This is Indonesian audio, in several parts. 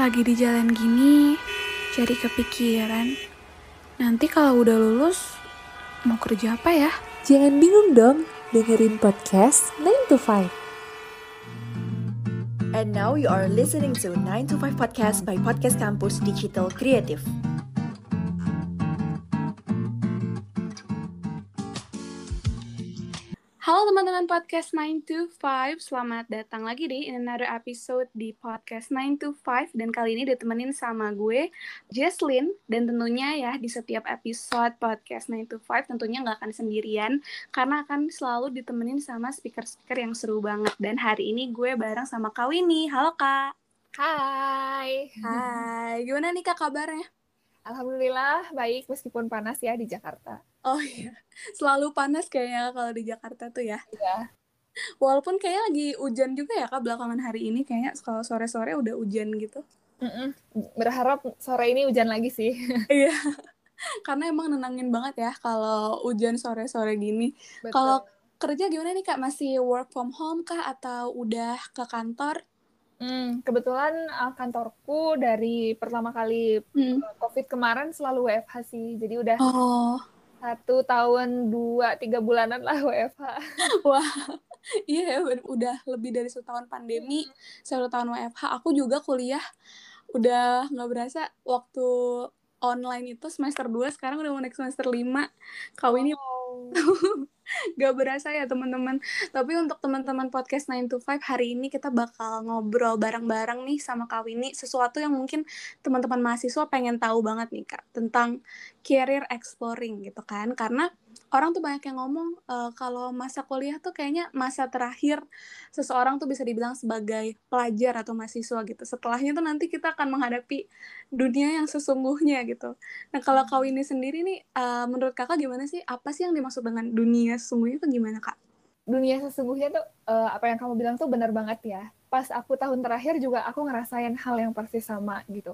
Lagi di jalan gini, jadi kepikiran. Nanti kalau udah lulus, mau kerja apa ya? Jangan bingung dong, dengerin podcast 9 to 5. And now you are listening to 9 to 5 podcast by Podcast Campus Digital Creative. Halo teman-teman podcast 9 to 5, selamat datang lagi di in another episode di podcast 9 to 5 dan kali ini ditemenin sama gue Jesslyn dan tentunya ya di setiap episode podcast 9 to 5 tentunya nggak akan sendirian karena akan selalu ditemenin sama speaker-speaker yang seru banget dan hari ini gue bareng sama Kak Winnie. Halo Kak. Hai. Hai, gimana nih Kak kabarnya? Alhamdulillah baik meskipun panas ya di Jakarta. Oh iya, selalu panas kayaknya kalau di Jakarta tuh ya. Iya. Walaupun kayaknya lagi hujan juga ya kak belakangan hari ini kayaknya kalau sore-sore udah hujan gitu. Mm-mm. Berharap sore ini hujan lagi sih. Iya. Karena emang nenangin banget ya kalau hujan sore-sore gini. Kalau kerja gimana nih kak? Masih work from home kah atau udah ke kantor? Hmm, kebetulan uh, kantorku dari pertama kali Hmm. uh, COVID kemarin selalu WFH sih. Jadi udah Oh, satu tahun dua tiga bulanan lah WFH. wah. Iya ya, ud- udah lebih dari setahun pandemi, satu tahun WFH. Aku juga kuliah udah nggak berasa waktu online itu semester 2, sekarang udah mau naik semester 5. Kau ini Gak berasa ya teman-teman. Tapi untuk teman-teman podcast 9 to 5 hari ini kita bakal ngobrol bareng-bareng nih sama Kak Winnie sesuatu yang mungkin teman-teman mahasiswa pengen tahu banget nih Kak tentang career exploring gitu kan. Karena orang tuh banyak yang ngomong eh, kalau masa kuliah tuh kayaknya masa terakhir seseorang tuh bisa dibilang sebagai pelajar atau mahasiswa gitu. Setelahnya tuh nanti kita akan menghadapi dunia yang sesungguhnya gitu. Nah, kalau Kak Winnie sendiri nih, eh, menurut Kakak gimana sih? Apa sih yang dimaksud dengan dunia sesungguhnya itu gimana, Kak? Dunia sesungguhnya tuh uh, apa yang kamu bilang tuh benar banget ya. Pas aku tahun terakhir juga aku ngerasain hal yang persis sama gitu.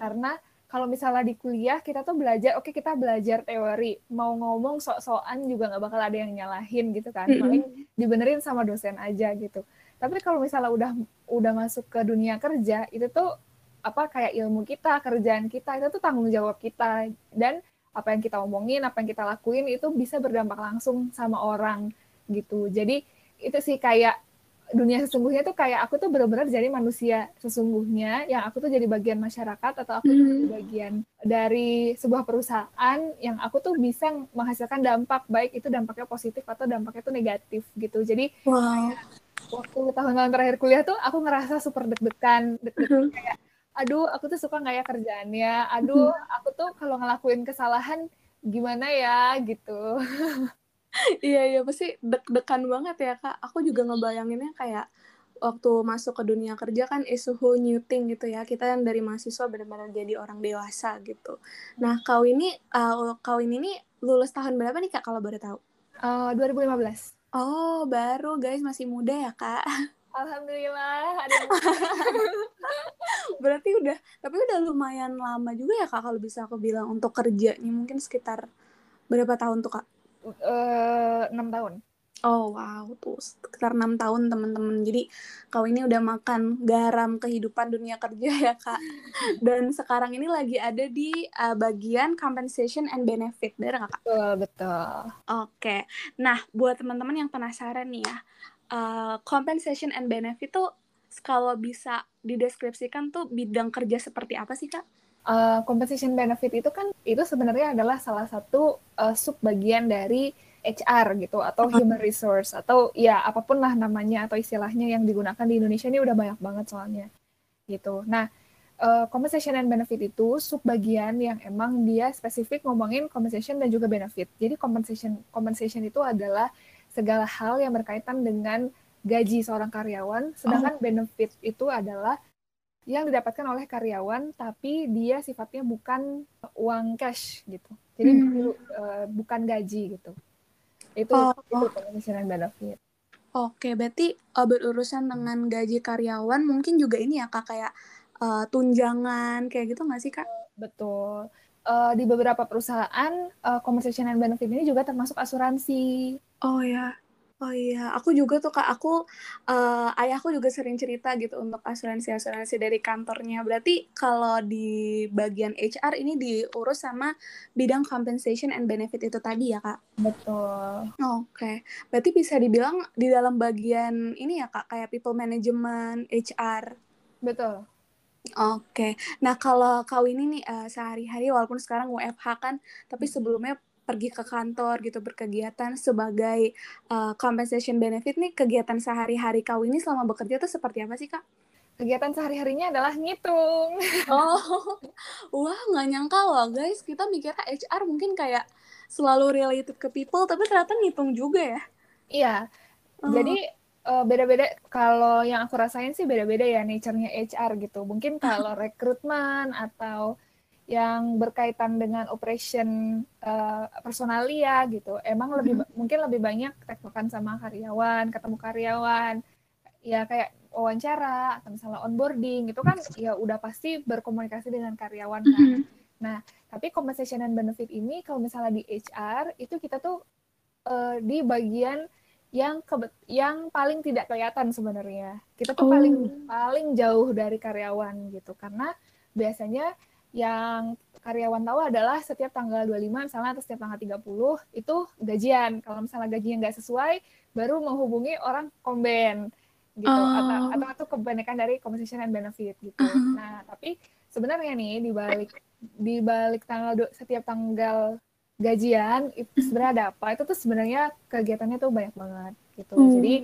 karena kalau misalnya di kuliah kita tuh belajar oke kita belajar teori mau ngomong sok-sokan juga nggak bakal ada yang nyalahin gitu kan Mm-mm. paling dibenerin sama dosen aja gitu tapi kalau misalnya udah udah masuk ke dunia kerja itu tuh apa kayak ilmu kita kerjaan kita itu tuh tanggung jawab kita dan apa yang kita omongin apa yang kita lakuin itu bisa berdampak langsung sama orang gitu jadi itu sih kayak dunia sesungguhnya tuh kayak aku tuh benar-benar jadi manusia sesungguhnya yang aku tuh jadi bagian masyarakat atau aku tuh Hmm. jadi bagian dari sebuah perusahaan yang aku tuh bisa menghasilkan dampak baik itu dampaknya positif atau dampaknya tuh negatif gitu jadi Wow. waktu tahun-tahun terakhir kuliah tuh aku ngerasa super deg-degan deg-degan kayak aduh aku tuh suka nggak ya kerjaannya aduh aku tuh kalau ngelakuin kesalahan gimana ya gitu Iya, iya, pasti deg-degan banget ya, Kak. Aku juga ngebayanginnya kayak waktu masuk ke dunia kerja kan is new thing gitu ya. Kita yang dari mahasiswa benar-benar jadi orang dewasa gitu. Nah, kau ini, uh, kau ini nih lulus tahun berapa nih, Kak, kalau boleh tahu? Eh, 2015 Oh, baru guys, masih muda ya, Kak. Alhamdulillah ada Berarti udah, tapi udah lumayan lama juga ya, Kak, kalau bisa aku bilang untuk kerjanya mungkin sekitar berapa tahun tuh, Kak? eh, enam tahun. Oh wow, tuh sekitar enam tahun teman-teman. Jadi kau ini udah makan garam kehidupan dunia kerja ya kak. Dan sekarang ini lagi ada di uh, bagian compensation and benefit, nggak kak? Betul, betul. Oke. Nah, buat teman-teman yang penasaran nih ya, uh, compensation and benefit tuh kalau bisa dideskripsikan tuh bidang kerja seperti apa sih kak? Eh, compensation benefit itu kan itu sebenarnya adalah salah satu eh, sub bagian dari HR gitu atau human resource atau ya apa pun lah namanya atau istilahnya yang digunakan di Indonesia ini udah banyak banget soalnya gitu. Nah, eh, compensation and benefit itu sub bagian yang emang dia spesifik ngomongin compensation dan juga benefit. Jadi compensation compensation itu adalah segala hal yang berkaitan dengan gaji seorang karyawan, sedangkan benefit itu adalah yang didapatkan oleh karyawan tapi dia sifatnya bukan uang cash gitu. Jadi Hmm. eh, bukan gaji gitu. Itu Oh. itu and benefit. Oke, berarti uh, berurusan dengan gaji karyawan mungkin juga ini ya kak kayak uh, tunjangan kayak gitu nggak sih kak? Betul. Eh, di beberapa perusahaan eh, compensation and benefit ini juga termasuk asuransi. Oh ya. Oh iya, aku juga tuh kak, aku uh, ayahku juga sering cerita gitu untuk asuransi-asuransi dari kantornya. Berarti kalau di bagian HR ini diurus sama bidang compensation and benefit itu tadi ya kak? Betul. Oke, okay. berarti bisa dibilang di dalam bagian ini ya kak, kayak people management, HR. Betul. Oke, okay. nah kalau kau ini nih uh, sehari-hari walaupun sekarang WFH kan, tapi sebelumnya pergi ke kantor gitu berkegiatan sebagai uh, compensation benefit nih kegiatan sehari-hari kau ini selama bekerja tuh seperti apa sih kak? Kegiatan sehari-harinya adalah ngitung. Oh, wah nggak nyangka loh guys kita mikirnya HR mungkin kayak selalu related ke people tapi ternyata ngitung juga ya? Iya, oh. jadi uh, beda-beda kalau yang aku rasain sih beda-beda ya nature-nya HR gitu. Mungkin kalau rekrutmen atau yang berkaitan dengan operation uh, personalia gitu emang lebih mm -hmm. mungkin lebih banyak tektokan sama karyawan ketemu karyawan ya kayak wawancara atau misalnya onboarding itu kan ya udah pasti berkomunikasi dengan karyawan kan mm -hmm. nah tapi compensation and benefit ini kalau misalnya di HR itu kita tuh uh, di bagian yang yang paling tidak kelihatan sebenarnya kita tuh oh. paling paling jauh dari karyawan gitu karena biasanya yang karyawan tahu adalah setiap tanggal 25 misalnya atau setiap tanggal 30 itu gajian. Kalau misalnya gajinya nggak sesuai, baru menghubungi orang komben gitu oh. atau atau itu kebanyakan dari compensation and benefit gitu. Uh -huh. Nah, tapi sebenarnya nih di balik di balik tanggal setiap tanggal gajian itu sebenarnya ada apa? Itu tuh sebenarnya kegiatannya tuh banyak banget gitu. Hmm. Jadi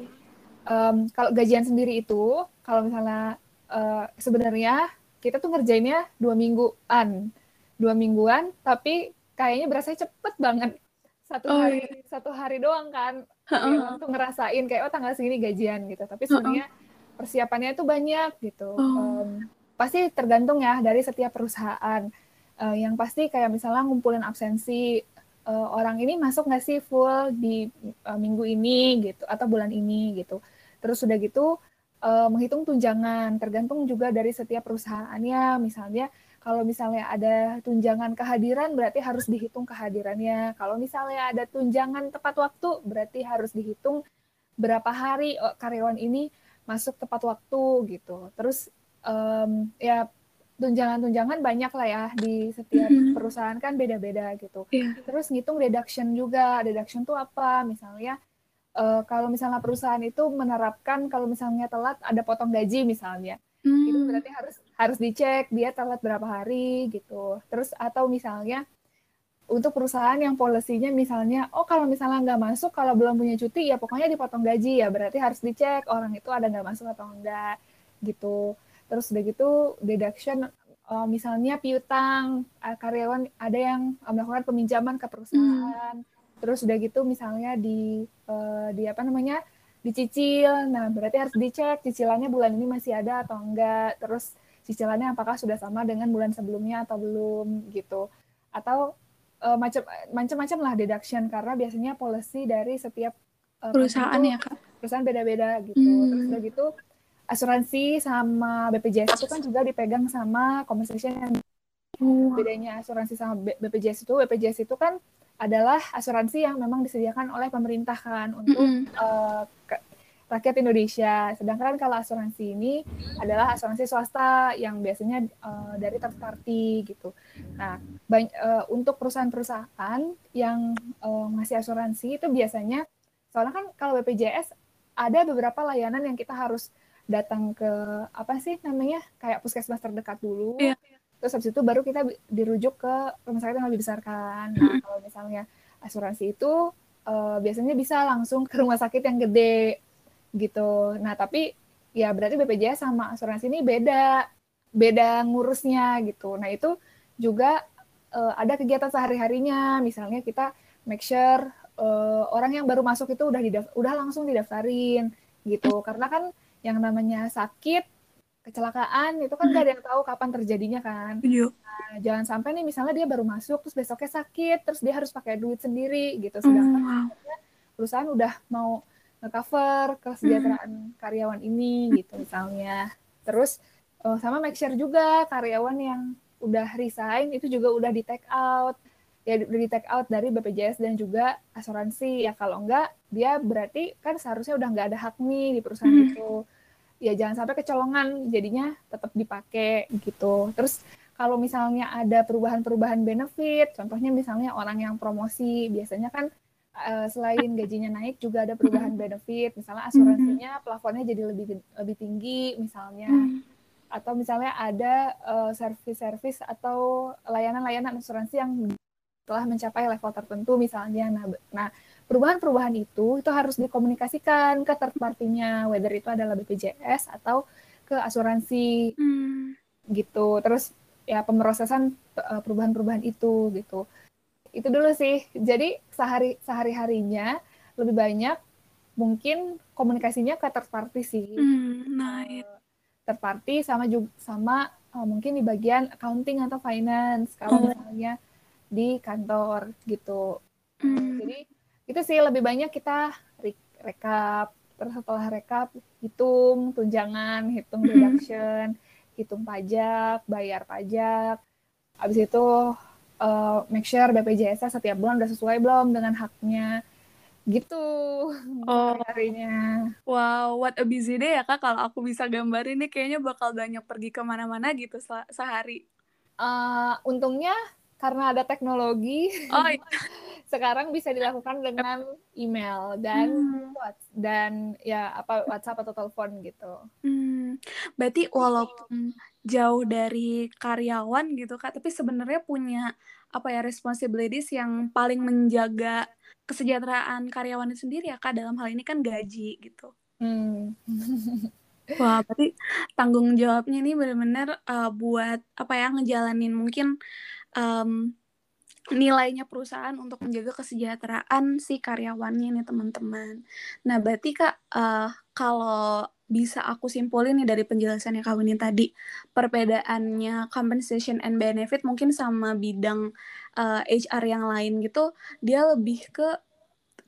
um, kalau gajian sendiri itu kalau misalnya uh, sebenarnya kita tuh ngerjainnya dua mingguan dua mingguan tapi kayaknya berasa cepet banget satu oh, hari iya. satu hari doang kan uh-uh. tuh ngerasain kayak oh tanggal segini gajian gitu tapi sebenarnya uh-uh. persiapannya itu banyak gitu oh. um, pasti tergantung ya dari setiap perusahaan uh, yang pasti kayak misalnya ngumpulin absensi uh, orang ini masuk nggak sih full di uh, minggu ini gitu atau bulan ini gitu. Terus sudah gitu uh, menghitung tunjangan. Tergantung juga dari setiap perusahaannya. Misalnya kalau misalnya ada tunjangan kehadiran berarti harus dihitung kehadirannya. Kalau misalnya ada tunjangan tepat waktu berarti harus dihitung berapa hari oh, karyawan ini masuk tepat waktu gitu. Terus um, ya tunjangan-tunjangan banyak lah ya di setiap mm -hmm. perusahaan kan beda-beda gitu. Yeah. Terus ngitung deduction juga. Deduction tuh apa? Misalnya uh, kalau misalnya perusahaan itu menerapkan kalau misalnya telat ada potong gaji misalnya hmm. itu berarti harus harus dicek dia telat berapa hari gitu terus atau misalnya untuk perusahaan yang polisinya misalnya oh kalau misalnya nggak masuk kalau belum punya cuti ya pokoknya dipotong gaji ya berarti harus dicek orang itu ada nggak masuk atau enggak gitu terus udah gitu deduction uh, misalnya piutang uh, karyawan ada yang melakukan peminjaman ke perusahaan. Hmm. Terus udah gitu misalnya di uh, di apa namanya dicicil. Nah berarti harus dicek cicilannya bulan ini masih ada atau enggak. Terus cicilannya apakah sudah sama dengan bulan sebelumnya atau belum gitu. Atau uh, macam macam-macam lah deduction karena biasanya policy dari setiap uh, perusahaan ya kak? perusahaan beda-beda gitu. Hmm. terus udah gitu asuransi sama BPJS itu kan juga dipegang sama compensation oh. bedanya asuransi sama BPJS itu BPJS itu kan adalah asuransi yang memang disediakan oleh pemerintah kan untuk mm -hmm. uh, rakyat Indonesia. Sedangkan kalau asuransi ini adalah asuransi swasta yang biasanya uh, dari third party gitu. Nah, uh, untuk perusahaan-perusahaan yang uh, ngasih asuransi itu biasanya soalnya kan kalau BPJS ada beberapa layanan yang kita harus datang ke apa sih namanya kayak puskesmas terdekat dulu. Yeah terus habis itu baru kita dirujuk ke rumah sakit yang lebih besar kan. Nah kalau misalnya asuransi itu uh, biasanya bisa langsung ke rumah sakit yang gede gitu. Nah tapi ya berarti BPJS sama asuransi ini beda beda ngurusnya gitu. Nah itu juga uh, ada kegiatan sehari harinya misalnya kita make sure uh, orang yang baru masuk itu udah udah langsung didaftarin gitu. Karena kan yang namanya sakit kecelakaan itu kan gak ada yang tahu kapan terjadinya kan. Iya. Nah, jangan sampai nih misalnya dia baru masuk terus besoknya sakit terus dia harus pakai duit sendiri gitu. Sedangkan mm. perusahaan udah mau nge-cover kesejahteraan mm. karyawan ini gitu misalnya. Terus uh, sama make sure juga karyawan yang udah resign itu juga udah di take out ya udah di take out dari BPJS dan juga asuransi ya kalau enggak dia berarti kan seharusnya udah nggak ada hak nih di perusahaan Hmm. itu ya jangan sampai kecolongan jadinya tetap dipakai gitu. Terus kalau misalnya ada perubahan-perubahan benefit contohnya misalnya orang yang promosi biasanya kan eh, selain gajinya naik juga ada perubahan benefit. Misalnya asuransinya plafonnya jadi lebih lebih tinggi misalnya. Hmm. atau misalnya ada eh, servis-servis atau layanan-layanan asuransi yang telah mencapai level tertentu misalnya. Nah, nah perubahan-perubahan itu itu harus dikomunikasikan ke third party-nya, whether itu adalah BPJS atau ke asuransi Hmm. gitu. Terus ya pemrosesan eh, perubahan-perubahan itu gitu. Itu dulu sih. Jadi sehari sehari-harinya lebih banyak mungkin komunikasinya ke third party sih Hmm. Nah, third party sama juga sama uh, mungkin di bagian accounting atau finance kalau Oh. misalnya di kantor gitu. Hmm. Jadi itu sih lebih banyak kita re- rekap terus setelah rekap hitung tunjangan, hitung Mhm. deduction, hitung pajak, bayar pajak. Habis itu uh, make sure BPJS setiap bulan udah sesuai belum dengan haknya. Gitu Oh. harinya. Wow, what a busy day ya kak. Kalau aku bisa gambarin nih kayaknya bakal banyak pergi ke mana-mana gitu se- sehari. Uh, untungnya karena ada teknologi, Oh iya. sekarang bisa dilakukan dengan email dan Hmm. Dan ya apa WhatsApp atau telepon gitu. Hmm, berarti walaupun jauh dari karyawan gitu kak, tapi sebenarnya punya apa ya responsibilities yang paling menjaga kesejahteraan karyawan itu sendiri ya kak. Dalam hal ini kan gaji gitu. Hmm. Wah, berarti tanggung jawabnya ini benar-benar uh, buat apa ya ngejalanin mungkin um, nilainya perusahaan untuk menjaga kesejahteraan si karyawannya nih teman-teman. Nah, berarti Kak uh, kalau bisa aku simpulin nih dari penjelasannya Kak Winnie tadi, perbedaannya compensation and benefit mungkin sama bidang uh, HR yang lain gitu, dia lebih ke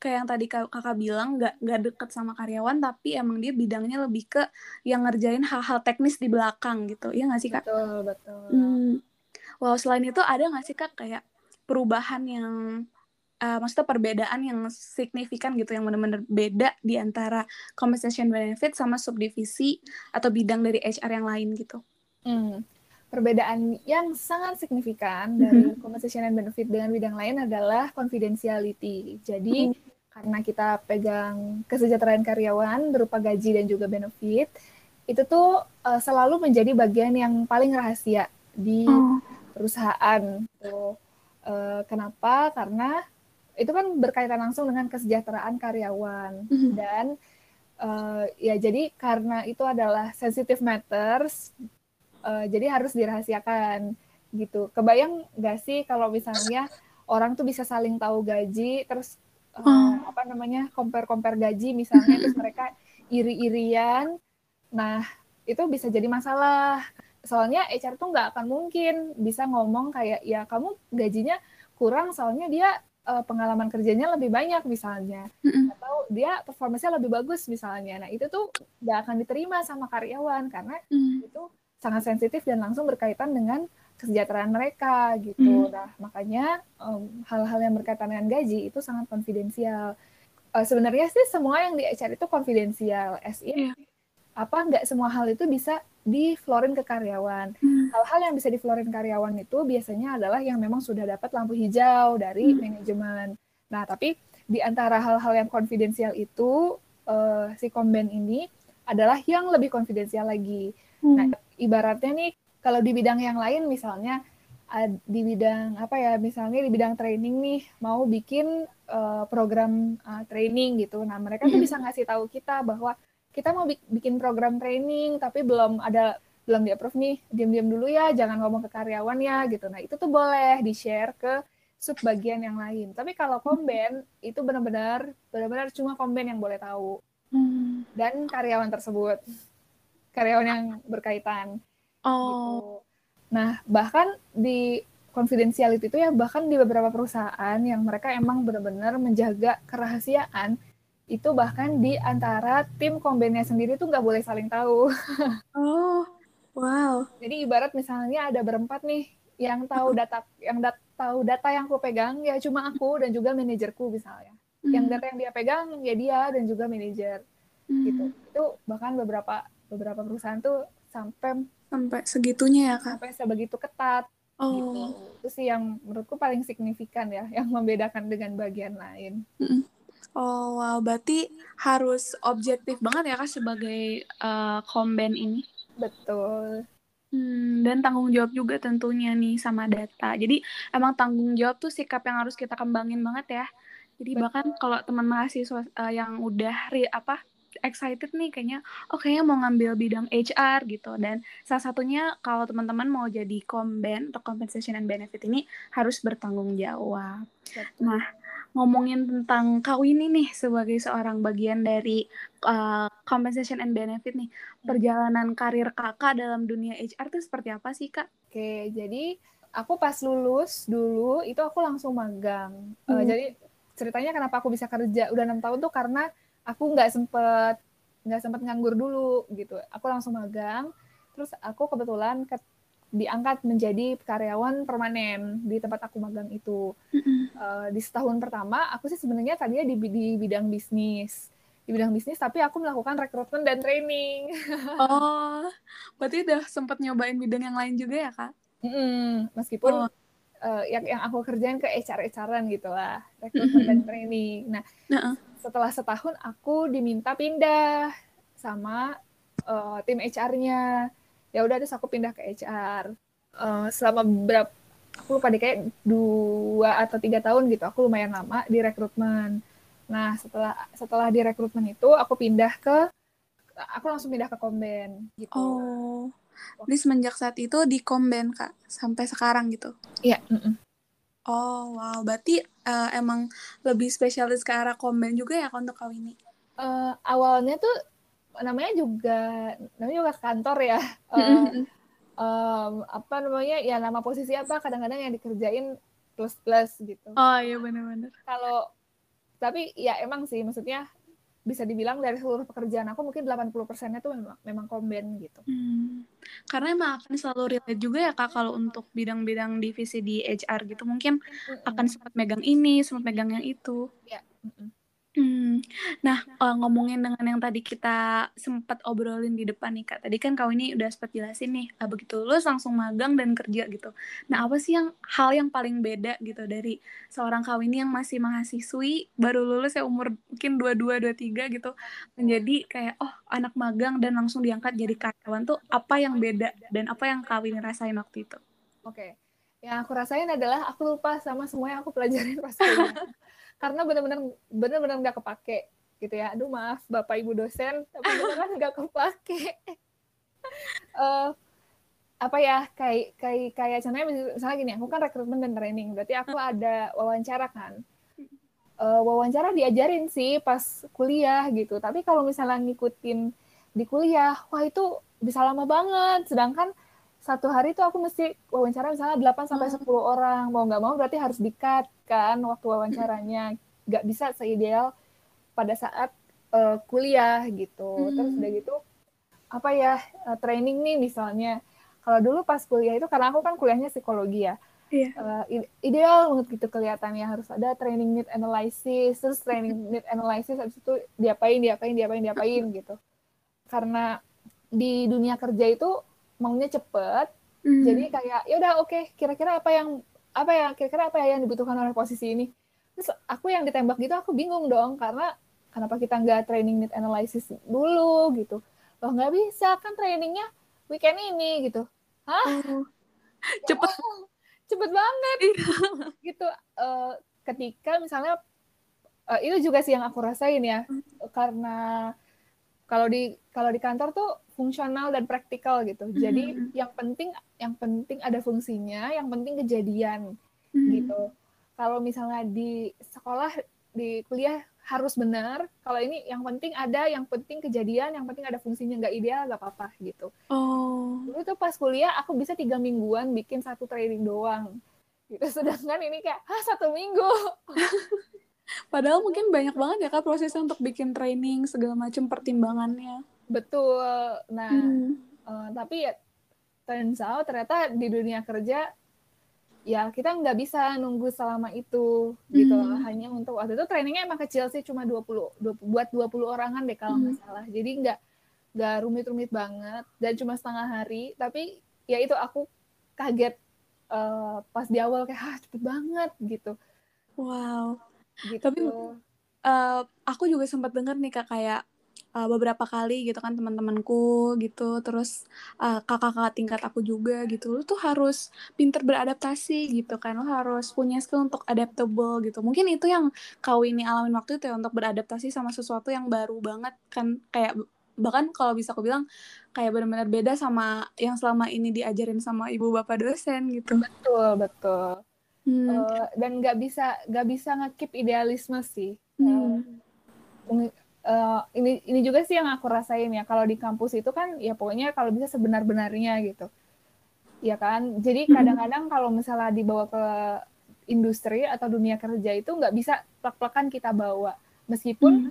kayak yang tadi kak- kakak bilang nggak nggak deket sama karyawan tapi emang dia bidangnya lebih ke yang ngerjain hal-hal teknis di belakang gitu ya nggak sih kak? Betul, betul. Hmm. Wow selain itu ada nggak sih kak kayak perubahan yang eh, maksudnya perbedaan yang signifikan gitu yang benar-benar beda di antara compensation benefit sama subdivisi atau bidang dari HR yang lain gitu? Hmm. Perbedaan yang sangat signifikan dari compensation and benefit dengan bidang lain adalah confidentiality. Jadi karena kita pegang kesejahteraan karyawan berupa gaji dan juga benefit, itu tuh uh, selalu menjadi bagian yang paling rahasia di Oh. perusahaan. Tuh. Uh, kenapa? Karena itu kan berkaitan langsung dengan kesejahteraan karyawan Mhm. dan uh, ya jadi karena itu adalah sensitive matters, uh, jadi harus dirahasiakan gitu. Kebayang nggak sih kalau misalnya orang tuh bisa saling tahu gaji, terus uh, Oh. apa namanya compare compare gaji misalnya, terus mereka iri-irian, nah itu bisa jadi masalah. Soalnya HR tuh nggak akan mungkin bisa ngomong kayak ya kamu gajinya kurang soalnya dia uh, pengalaman kerjanya lebih banyak misalnya atau dia performanya lebih bagus misalnya. Nah, itu tuh nggak akan diterima sama karyawan karena Hmm. itu sangat sensitif dan langsung berkaitan dengan kesejahteraan mereka gitu. Hmm. Nah, makanya hal-hal yang berkaitan dengan gaji itu sangat konfidensial. Eh, sebenarnya sih semua yang di HR itu konfidensial. As in, Iya. apa nggak semua hal itu bisa diflorin ke karyawan. Hmm. Hal-hal yang bisa diflorin karyawan itu biasanya adalah yang memang sudah dapat lampu hijau dari Hmm. manajemen. Nah, tapi di antara hal-hal yang konfidensial itu eh, si komben ini adalah yang lebih konfidensial lagi. Hmm. Nah, ibaratnya nih kalau di bidang yang lain misalnya ad- di bidang apa ya misalnya di bidang training nih mau bikin eh, program eh, training gitu. Nah, mereka tuh Mhm. bisa ngasih tahu kita bahwa kita mau bik- bikin program training tapi belum ada belum di approve nih, diam-diam dulu ya, jangan ngomong ke karyawan ya gitu. Nah, itu tuh boleh di-share ke sub bagian yang lain. Tapi kalau komben itu benar-benar benar-benar cuma komben yang boleh tahu Hmm. dan karyawan tersebut. Karyawan yang berkaitan Oh. gitu. Nah, bahkan di confidentiality itu ya bahkan di beberapa perusahaan yang mereka emang benar-benar menjaga kerahasiaan itu bahkan di antara tim kombennya sendiri tuh nggak boleh saling tahu. Oh. Wow. Jadi ibarat misalnya ada berempat nih yang tahu data yang dat tahu data yang aku pegang ya cuma aku dan juga manajerku misalnya yang Hmm. data yang dia pegang ya dia dan juga manajer Hmm. gitu itu bahkan beberapa beberapa perusahaan tuh sampai Sampai segitunya ya, Kak. sampai sebegitu ketat gitu Oh. itu sih yang menurutku paling signifikan ya yang membedakan dengan bagian lain Oh, wow. Berarti harus objektif banget ya, Kak, sebagai eh, komben ini. betul Hmm, dan tanggung jawab juga tentunya nih sama data. Jadi emang tanggung jawab tuh sikap yang harus kita kembangin banget ya. Jadi Betul. bahkan kalau teman mahasiswa eh, yang udah ri- apa excited nih kayaknya oh kayaknya mau ngambil bidang HR gitu dan salah satunya kalau teman-teman mau jadi komben atau compensation and benefit ini harus bertanggung jawab. betul Nah, ngomongin tentang Kak Winnie nih sebagai seorang bagian dari uh, compensation and benefit nih, perjalanan karir kakak dalam dunia HR tuh seperti apa sih Kak? Oke, jadi aku pas lulus dulu itu aku langsung magang. Eh, Hmm. jadi ceritanya kenapa aku bisa kerja udah enam tahun tuh karena aku nggak sempet nggak sempet nganggur dulu gitu. Aku langsung magang. Terus aku kebetulan ke- diangkat menjadi karyawan permanen di tempat aku magang itu. Eh, di setahun pertama aku sih sebenarnya tadinya di, di bidang bisnis di bidang bisnis tapi aku melakukan rekrutmen dan training Oh, berarti udah sempet nyobain bidang yang lain juga ya Kak? Mm-mm, meskipun Oh. eh, yang yang aku kerjain ke HR HRan gitu lah, rekrutmen dan training. Nah, Heeh. Setelah setahun aku diminta pindah sama eh, tim HR-nya. Ya udah terus aku pindah ke HR. Eh, selama berapa aku lupa deh kayak dua atau tiga tahun gitu. Aku lumayan lama di rekrutmen. Nah, setelah setelah di rekrutmen itu aku pindah ke aku langsung pindah ke Komben gitu. Oh, jadi semenjak saat itu di komben Kak sampai sekarang gitu. Iya, mm-mm. Oh, wow. Berarti eh, emang lebih spesialis ke arah komben juga ya untuk Kak Winnie? eh, awalnya tuh namanya juga namanya juga kantor ya Eh, em, apa namanya ya nama posisi apa kadang-kadang yang dikerjain plus plus gitu Oh iya benar-benar. kalau tapi ya emang sih maksudnya bisa dibilang dari seluruh pekerjaan aku mungkin 80 persennya tuh memang memang komben gitu Hmm. Karena emang akan selalu relate juga ya Kak kalau untuk bidang-bidang divisi di HR gitu mungkin akan sempat megang ini, sempat megang yang itu. ya mm-mm. Hmm. Nah, eh, ngomongin dengan yang tadi kita sempat obrolin di depan nih Kak. Tadi kan kau ini udah sempat jelasin nih, eh, begitu lulus langsung magang dan kerja gitu. Nah, apa sih yang hal yang paling beda gitu dari seorang kau ini yang masih mahasiswi baru lulus ya umur mungkin 22 23 gitu menjadi kayak oh, anak magang dan langsung diangkat jadi karyawan tuh apa yang beda dan apa yang kau ini rasain waktu itu? Oke, yang aku rasain adalah aku lupa sama semua yang aku pelajarin pas. Karena benar-benar benar-benar nggak kepake gitu ya. Aduh maaf Bapak Ibu dosen, tapi beneran nggak kepake. Eh, apa ya kayak kayak kayak contohnya misalnya gini, aku kan rekrutmen dan training, berarti aku ada wawancara kan. Eh, wawancara diajarin sih pas kuliah gitu, tapi kalau misalnya ngikutin di kuliah, wah itu bisa lama banget. Sedangkan satu hari itu aku mesti wawancara misalnya 8 sampai 10 orang. Mau nggak mau berarti harus di-cut kan waktu wawancaranya. Nggak bisa seideal pada saat eh, kuliah gitu. Terus udah gitu apa ya eh, training nih misalnya. Kalau dulu pas kuliah itu karena aku kan kuliahnya psikologi ya. Iya. eh, ide- ideal banget gitu kelihatannya harus ada training need analysis terus training need analysis habis itu diapain diapain diapain diapain gitu karena di dunia kerja itu maunya cepet. Hmm. jadi kayak ya udah oke kira-kira apa yang apa ya kira-kira apa ya yang dibutuhkan oleh posisi ini? Terus aku yang ditembak gitu aku bingung dong karena kenapa kita nggak training need analysis dulu gitu. Loh nggak bisa kan trainingnya weekend ini gitu. Hah? Oh. Cepet. cepet banget. Gitu Eh, ketika misalnya eh, itu juga sih yang aku rasain ya. Karena kalau di kalau di kantor tuh fungsional dan praktikal gitu jadi Mhm. yang penting yang penting ada fungsinya yang penting kejadian Hmm. gitu kalau misalnya di sekolah di kuliah harus benar kalau ini yang penting ada yang penting kejadian yang penting ada fungsinya nggak ideal nggak apa-apa gitu Oh. dulu tuh pas kuliah aku bisa tiga mingguan bikin satu training doang gitu sedangkan ini kayak ah satu minggu Padahal mungkin banyak banget ya kak prosesnya untuk bikin training segala macam pertimbangannya. betul nah Hmm. eh, tapi ya turns out ternyata di dunia kerja ya kita nggak bisa nunggu selama itu gitu. Hmm. hanya untuk waktu itu trainingnya emang kecil sih cuma 20, 20 buat 20 orangan deh kalau nggak salah jadi nggak nggak rumit-rumit banget dan cuma setengah hari tapi ya itu aku kaget eh, pas di awal kayak ah cepet banget gitu Wow. Gitu. Tapi eh, aku juga sempat dengar nih kak kayak eh, beberapa kali gitu kan teman-temanku gitu terus eh, kakak-kakak tingkat aku juga gitu lu tuh harus pinter beradaptasi gitu kan lu harus punya skill untuk adaptable gitu. Mungkin itu yang kau ini alamin waktu itu ya untuk beradaptasi sama sesuatu yang baru banget kan kayak bahkan kalau bisa aku bilang kayak benar-benar beda sama yang selama ini diajarin sama ibu bapak dosen gitu. Betul betul Hmm. Eh, dan nggak bisa nggak bisa ngekip idealisme sih. Hmm. Eh, ini ini juga sih yang aku rasain ya. Kalau di kampus itu kan ya pokoknya kalau bisa sebenar-benarnya gitu. Ya kan? Jadi kadang-kadang kalau misalnya dibawa ke industri atau dunia kerja itu nggak bisa plak-plakan kita bawa. Meskipun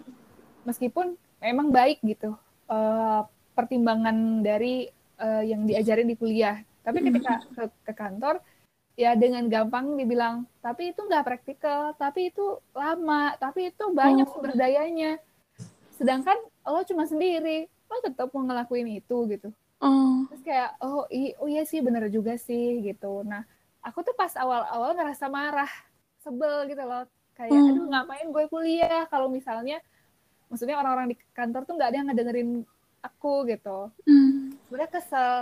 meskipun memang baik gitu. Eh, pertimbangan dari eh, yang diajarin di kuliah. Tapi ketika ke, ke kantor ya dengan gampang dibilang tapi itu nggak praktikal tapi itu lama tapi itu banyak Oh. sumber dayanya sedangkan lo cuma sendiri lo tetap mau ngelakuin itu gitu Oh. terus kayak oh, i- oh iya sih bener juga sih gitu nah aku tuh pas awal-awal ngerasa marah sebel gitu loh kayak Hmm. aduh ngapain gue kuliah kalau misalnya maksudnya orang-orang di kantor tuh nggak ada yang ngedengerin aku gitu Hmm. sebenarnya kesel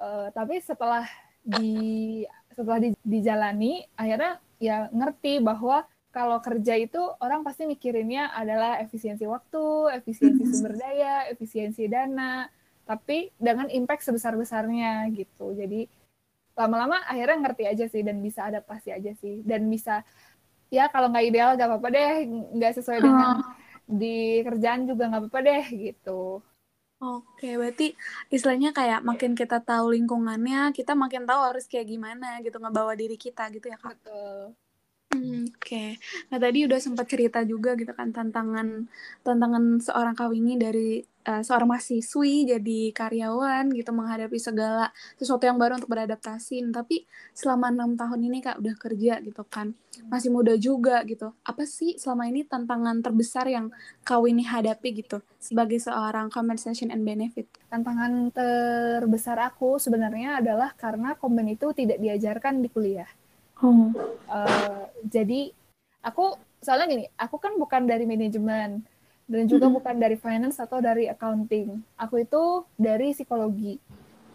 Eh, tapi setelah di setelah di- dijalani akhirnya ya ngerti bahwa kalau kerja itu orang pasti mikirinnya adalah efisiensi waktu, efisiensi sumber daya, efisiensi dana, tapi dengan impact sebesar-besarnya gitu. Jadi lama-lama akhirnya ngerti aja sih dan bisa adaptasi aja sih dan bisa ya kalau nggak ideal nggak apa-apa deh, nggak sesuai dengan di kerjaan juga nggak apa-apa deh gitu. Oke, berarti istilahnya kayak makin kita tahu lingkungannya, kita makin tahu harus kayak gimana gitu ngebawa diri kita gitu ya kak. Betul. Hmm, Oke, nah tadi udah sempat cerita juga gitu kan tantangan tantangan seorang kawini dari eh, seorang mahasiswi jadi karyawan gitu menghadapi segala sesuatu yang baru untuk beradaptasi. Tapi selama enam tahun ini kak udah kerja gitu kan, masih muda juga gitu. Apa sih selama ini tantangan terbesar yang kawini hadapi gitu sebagai seorang compensation and benefit? tantangan terbesar aku sebenarnya adalah karena komen itu tidak diajarkan di kuliah. Oh. Eh, jadi aku soalnya gini, aku kan bukan dari manajemen dan juga bukan dari finance atau dari accounting. Aku itu dari psikologi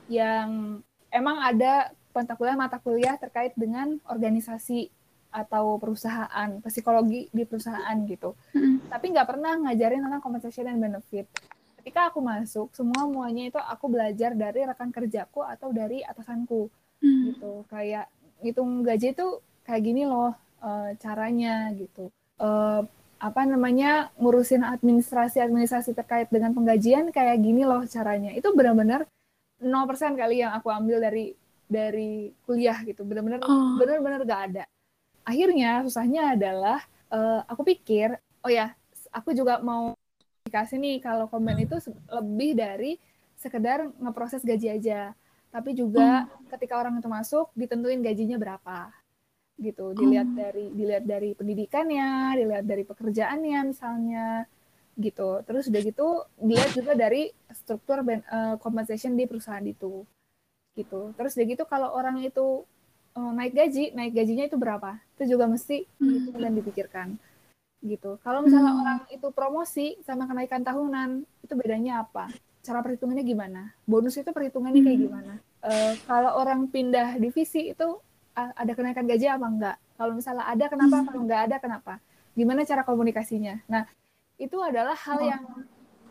yang emang ada mata kuliah mata kuliah terkait dengan organisasi atau perusahaan, psikologi di perusahaan gitu. Mm-mm. Tapi nggak pernah ngajarin tentang compensation and benefit. Ketika aku masuk, semua muanya itu aku belajar dari rekan kerjaku atau dari atasanku Hmm. gitu kayak ngitung gaji itu kayak gini loh eh, caranya gitu. Eh, apa namanya ngurusin administrasi administrasi terkait dengan penggajian kayak gini loh caranya. Itu benar-benar 0% kali yang aku ambil dari dari kuliah gitu. Benar-benar Oh. benar-benar gak ada. Akhirnya susahnya adalah eh, aku pikir oh ya aku juga mau dikasih nih kalau komen itu lebih dari sekedar ngeproses gaji aja tapi juga ketika orang itu masuk ditentuin gajinya berapa. Gitu. Dilihat Oh. dari dilihat dari pendidikannya dilihat dari pekerjaannya misalnya. Gitu. Terus udah gitu dilihat juga dari struktur ben- eh, compensation di perusahaan itu. Gitu. Terus udah gitu kalau orang itu eh, naik gaji naik gajinya itu berapa? Itu juga mesti dihitung dan dipikirkan. Gitu. Kalau misalnya Hmm. orang itu promosi sama kenaikan tahunan itu bedanya apa? Cara perhitungannya gimana? Bonus itu perhitungannya kayak Hmm. gimana Eh, kalau orang pindah divisi itu ada kenaikan gaji apa enggak? Kalau misalnya ada kenapa? Hmm. kalau enggak ada kenapa? Gimana cara komunikasinya? Nah itu adalah hal Oh. yang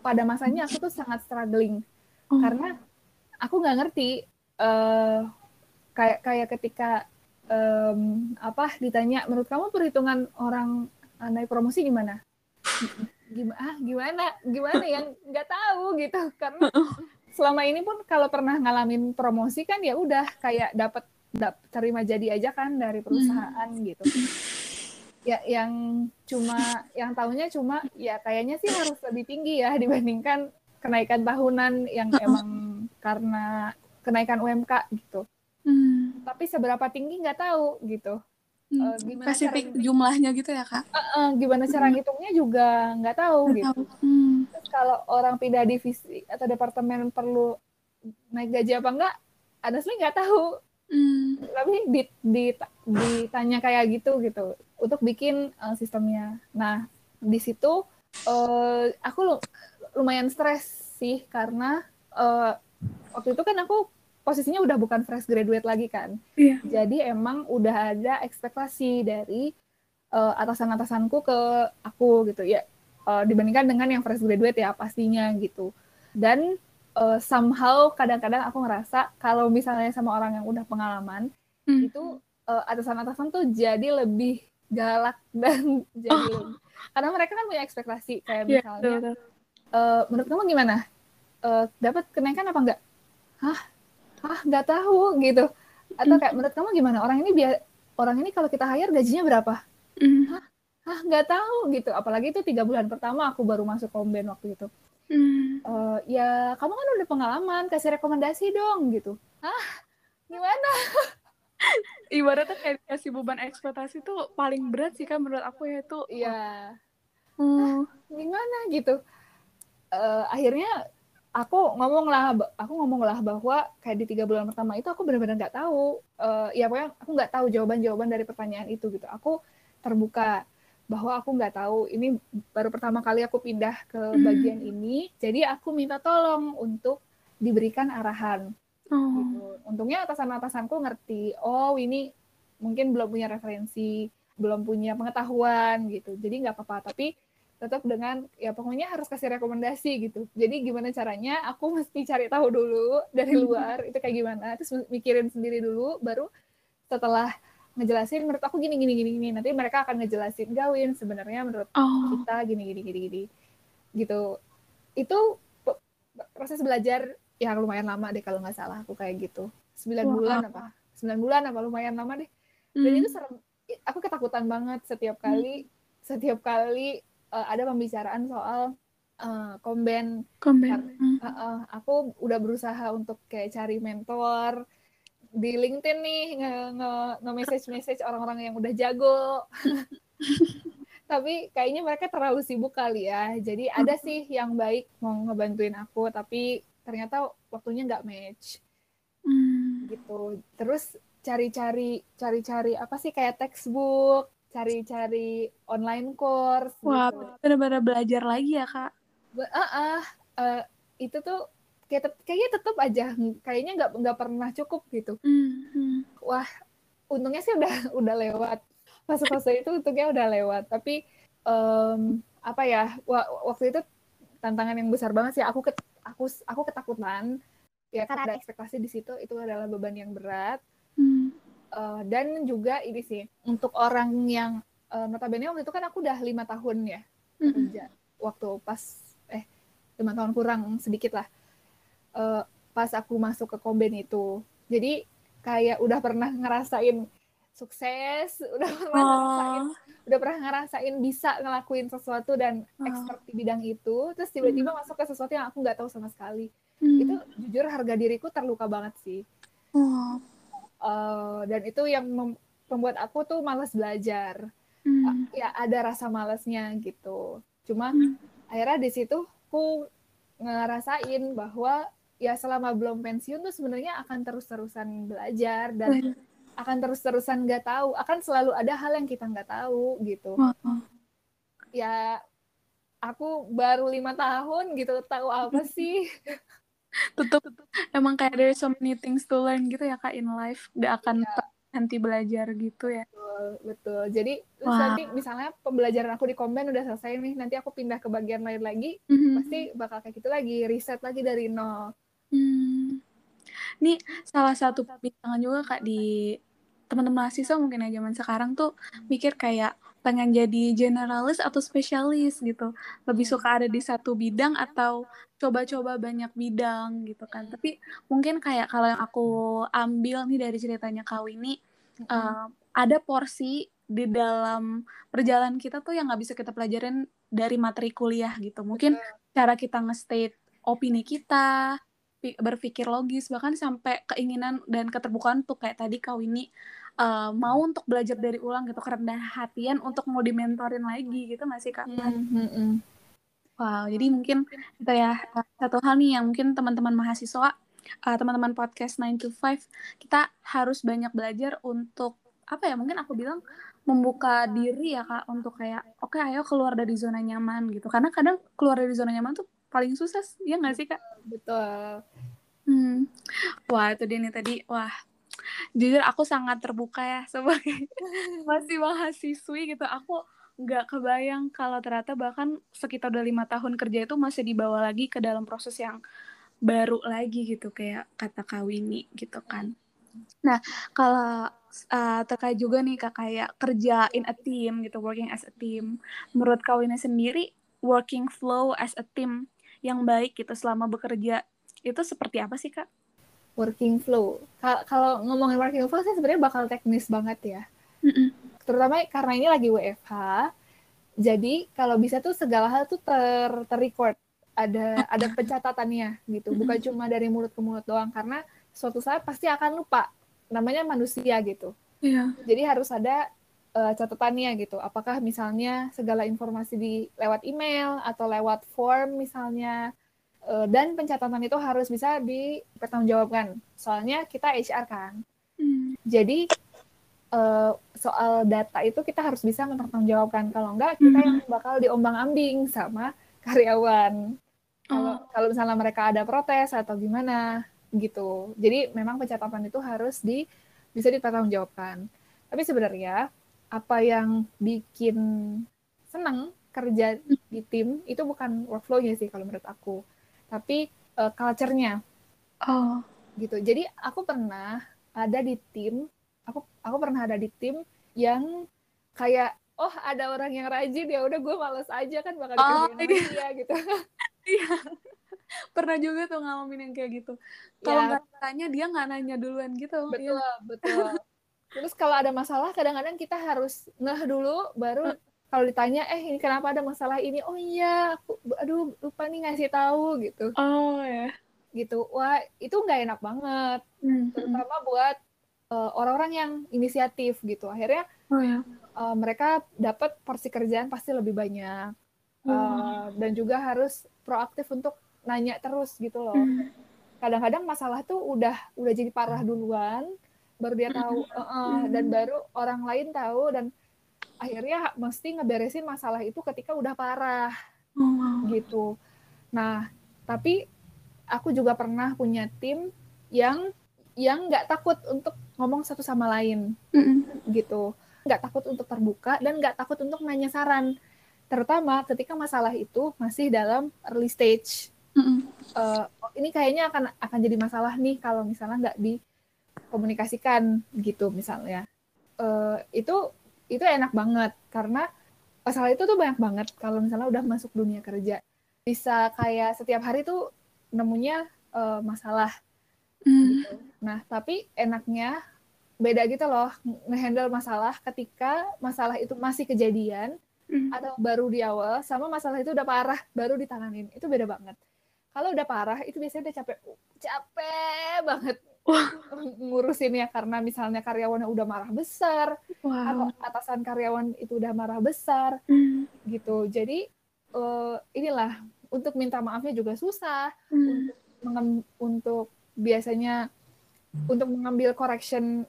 pada masanya aku tuh sangat struggling. Oh. karena aku nggak ngerti eh kayak kayak ketika em, apa ditanya menurut kamu perhitungan orang eh, naik promosi gimana? Gimana ah, gimana? Gimana yang nggak tahu gitu. Karena selama ini pun kalau pernah ngalamin promosi kan ya udah kayak dapat dap, terima jadi aja kan dari perusahaan gitu ya yang cuma yang tahunya cuma ya kayaknya sih harus lebih tinggi ya dibandingkan kenaikan tahunan yang emang karena kenaikan UMK gitu Hmm. tapi seberapa tinggi nggak tahu gitu. Hmm, Eh, gimana Spesifik cara- jumlahnya gitu ya kak? Eh, gimana cara ngitungnya juga nggak tahu Nggak gitu. tahu. Hmm. Terus kalau orang pindah divisi atau departemen perlu naik gaji apa enggak, honestly nggak tahu. Hmm. Tapi di, di- ditanya kayak gitu gitu untuk bikin eh, sistemnya. Nah di situ eh, aku lu- lumayan stres sih karena eh, waktu itu kan aku posisinya udah bukan fresh graduate lagi kan. Iya. Jadi emang udah ada ekspektasi dari eh, atasan-atasanku ke aku gitu ya eh, dibandingkan dengan yang fresh graduate ya pastinya gitu. Dan eh, somehow kadang-kadang aku ngerasa kalau misalnya sama orang yang udah pengalaman Hmm. itu eh, atasan-atasan tuh jadi lebih galak dan jadi lebih- karena mereka kan punya ekspektasi kayak Iya, misalnya eh, menurut kamu gimana? Eh, dapat kenaikan apa enggak? Hah? Hah, nggak tahu gitu. Atau kayak menurut kamu gimana? Orang ini biar orang ini kalau kita hire gajinya berapa? Hmm. Hah, nggak tahu gitu. Apalagi itu tiga bulan pertama aku baru masuk komben waktu itu. Hmm. Eh, ya kamu kan udah pengalaman, kasih rekomendasi dong gitu. Hah? Gimana? Ibaratnya kayak kasih beban ekspektasi tuh paling berat sih kan menurut aku ya itu. Iya, Hmm. gimana gitu. Eh, akhirnya aku ngomong lah, aku ngomong lah bahwa kayak di tiga bulan pertama itu aku benar-benar nggak tahu. Eh, ya pokoknya aku nggak tahu jawaban-jawaban dari pertanyaan itu gitu. Aku terbuka bahwa aku nggak tahu. Ini baru pertama kali aku pindah ke bagian ini, jadi aku minta tolong untuk diberikan arahan. Oh. gitu. Untungnya atasan-atasanku ngerti, oh ini mungkin belum punya referensi, belum punya pengetahuan gitu. Jadi nggak apa-apa, tapi tetap dengan ya pokoknya harus kasih rekomendasi gitu. Jadi gimana caranya? Aku mesti cari tahu dulu dari luar itu kayak gimana, terus mikirin sendiri dulu, baru setelah ngejelasin menurut aku gini gini gini gini. Nanti mereka akan ngejelasin gawin sebenarnya menurut Oh. kita gini gini gini gini. Gitu. Itu proses belajar yang lumayan lama deh kalau nggak salah aku kayak gitu. Sembilan bulan apa? Sembilan bulan apa? Lumayan lama deh. Dan Hmm. itu serem aku ketakutan banget setiap kali setiap kali uh, ada pembicaraan soal uh, komben Komben. Hmm. Uh, uh, aku udah berusaha untuk kayak cari mentor di LinkedIn nih nge, nge, message message orang-orang yang udah jago tapi kayaknya mereka terlalu sibuk kali ya jadi ada sih yang baik mau ngebantuin aku tapi ternyata waktunya nggak match Hmm. gitu terus cari-cari cari-cari apa sih kayak textbook cari-cari online course Wah, gitu. benar-benar belajar lagi ya kak. Be- ah, ah, eh, itu tuh kayak tet- kayaknya tetap aja kayaknya nggak nggak pernah cukup gitu Hmm. Hmm. untungnya sih udah udah lewat fase-fase itu untungnya udah lewat tapi em, apa ya wa- waktu itu tantangan yang besar banget sih aku ket, aku aku ketakutan ya kan ada ekspektasi di situ itu adalah beban yang berat Hmm. Eh, dan juga ini sih untuk orang yang eh, notabene waktu itu kan aku udah lima tahun ya Hmm. kerja waktu pas eh lima tahun kurang sedikit lah Eh, pas aku masuk ke komben itu jadi kayak udah pernah ngerasain sukses udah pernah ngerasain Oh. udah pernah ngerasain bisa ngelakuin sesuatu dan Oh. expert di bidang itu terus tiba-tiba masuk ke sesuatu yang aku nggak tahu sama sekali Hmm. itu jujur harga diriku terluka banget sih Oh. Eh, dan itu yang mem- membuat aku tuh malas belajar Hmm. ya ada rasa malasnya gitu cuma Hmm. akhirnya di situ aku ngerasain bahwa ya selama belum pensiun tuh sebenarnya akan terus-terusan belajar dan Bener. akan terus-terusan nggak tahu akan selalu ada hal yang kita nggak tahu gitu Wah. ya aku baru lima tahun gitu tahu apa sih Tetep emang kayak there's so many things to learn gitu ya kak in life. Gak akan Iya. nanti belajar gitu ya. betul betul jadi terus Wah. nanti misalnya pembelajaran aku di komben udah selesai nih nanti aku pindah ke bagian lain lagi Mhm. pasti bakal kayak gitu lagi riset lagi dari nol Hmm. Ini salah satu perbincangan juga kak di teman-teman mahasiswa mungkin ya zaman sekarang tuh mikir kayak pengen jadi generalis atau spesialis gitu. Lebih suka ada di satu bidang atau coba-coba banyak bidang gitu kan. Tapi mungkin kayak kalau yang aku ambil nih dari ceritanya Kak Winnie, eh, ada porsi di dalam perjalanan kita tuh yang nggak bisa kita pelajarin dari materi kuliah gitu. Mungkin cara kita nge-state opini kita, pi- berpikir logis bahkan sampai keinginan dan keterbukaan tuh kayak tadi Kak Winnie uh, mau untuk belajar dari ulang gitu kerendah hatian untuk mau dimentorin lagi gitu nggak sih Kak? Hmm, hmm. Wow, jadi mungkin itu ya uh, satu hal nih yang mungkin teman-teman mahasiswa, uh, teman-teman podcast 9 to 5, kita harus banyak belajar untuk apa ya? Mungkin aku bilang membuka diri ya Kak untuk kayak oke ayo keluar dari zona nyaman gitu. Karena kadang keluar dari zona nyaman tuh paling susah, ya nggak sih Kak? Betul. Hmm. Wah, itu dia nih tadi. Wah, jujur aku sangat terbuka ya sebagai masih mahasiswi gitu. Aku nggak kebayang kalau ternyata bahkan sekitar udah lima tahun kerja itu masih dibawa lagi ke dalam proses yang baru lagi gitu kayak kata Kawini gitu kan. Nah kalau uh, terkait juga nih kak kayak kerja in a team gitu working as a team. Menurut Kawini sendiri working flow as a team yang baik gitu selama bekerja itu seperti apa sih kak? Working flow. Kalau ngomongin working flow sih sebenarnya bakal teknis banget ya. Mm -mm terutama karena ini lagi WFH jadi kalau bisa tuh segala hal tuh ter terrecord. Ada ada pencatatannya gitu. Bukan cuma dari mulut ke mulut doang karena suatu saat pasti akan lupa. Namanya manusia gitu. Yeah. jadi harus ada uh, catatannya gitu. Apakah misalnya segala informasi di lewat email atau lewat form misalnya dan pencatatan itu harus bisa dipertanggungjawabkan soalnya kita HR kan mm. jadi uh, soal data itu kita harus bisa mempertanggungjawabkan. Kalau enggak, kita yang bakal diombang-ambing sama karyawan. Kalau oh. kalau misalnya mereka ada protes atau gimana gitu. Jadi memang pencatatan itu harus di bisa dipertanggungjawabkan. Tapi sebenarnya apa yang bikin senang kerja di tim itu bukan workflow-nya sih kalau menurut aku, tapi uh, culture-nya. Oh. Gitu. Jadi aku pernah ada di tim aku aku pernah ada di tim yang kayak oh ada orang yang rajin ya udah gue males aja kan bakal oh, iya. dia gitu iya pernah juga tuh ngalamin yang kayak gitu kalau ya. nggak tanya dia nggak nanya duluan gitu betul ya. betul terus kalau ada masalah kadang-kadang kita harus ngeh dulu baru kalau ditanya eh ini kenapa ada masalah ini? Oh iya aku aduh lupa nih ngasih tahu gitu. Oh ya gitu. Wah itu nggak enak banget. Hmm. terutama buat uh, orang-orang yang inisiatif gitu. Akhirnya oh, ya. uh, mereka dapat porsi kerjaan pasti lebih banyak. Uh, dan juga harus proaktif untuk nanya terus gitu loh. Hmm. kadang-kadang masalah tuh udah udah jadi parah duluan baru dia tahu uh -uh, dan baru orang lain tahu dan akhirnya mesti ngeberesin masalah itu ketika udah parah. Oh. gitu. Nah tapi aku juga pernah punya tim yang yang nggak takut untuk ngomong satu sama lain. Mm-hmm. gitu. Nggak takut untuk terbuka dan nggak takut untuk nanya saran. Terutama ketika masalah itu masih dalam early stage. Mm-hmm. uh, ini kayaknya akan akan jadi masalah nih kalau misalnya nggak dikomunikasikan gitu misalnya. Uh, itu itu enak banget karena masalah itu tuh banyak banget kalau misalnya udah masuk dunia kerja bisa kayak setiap hari tuh nemunya uh, masalah Mm. Gitu. Nah, tapi enaknya beda gitu loh ngehandle masalah ketika masalah itu masih kejadian mm. atau baru di awal sama masalah itu udah parah baru ditanganin. Itu beda banget. Kalau udah parah itu biasanya udah capek capek banget ngurusinnya karena misalnya karyawannya udah marah besar wow. atau atasan karyawan itu udah marah besar mm. gitu. Jadi uh, inilah untuk minta maafnya juga susah mm. untuk untuk biasanya untuk mengambil correction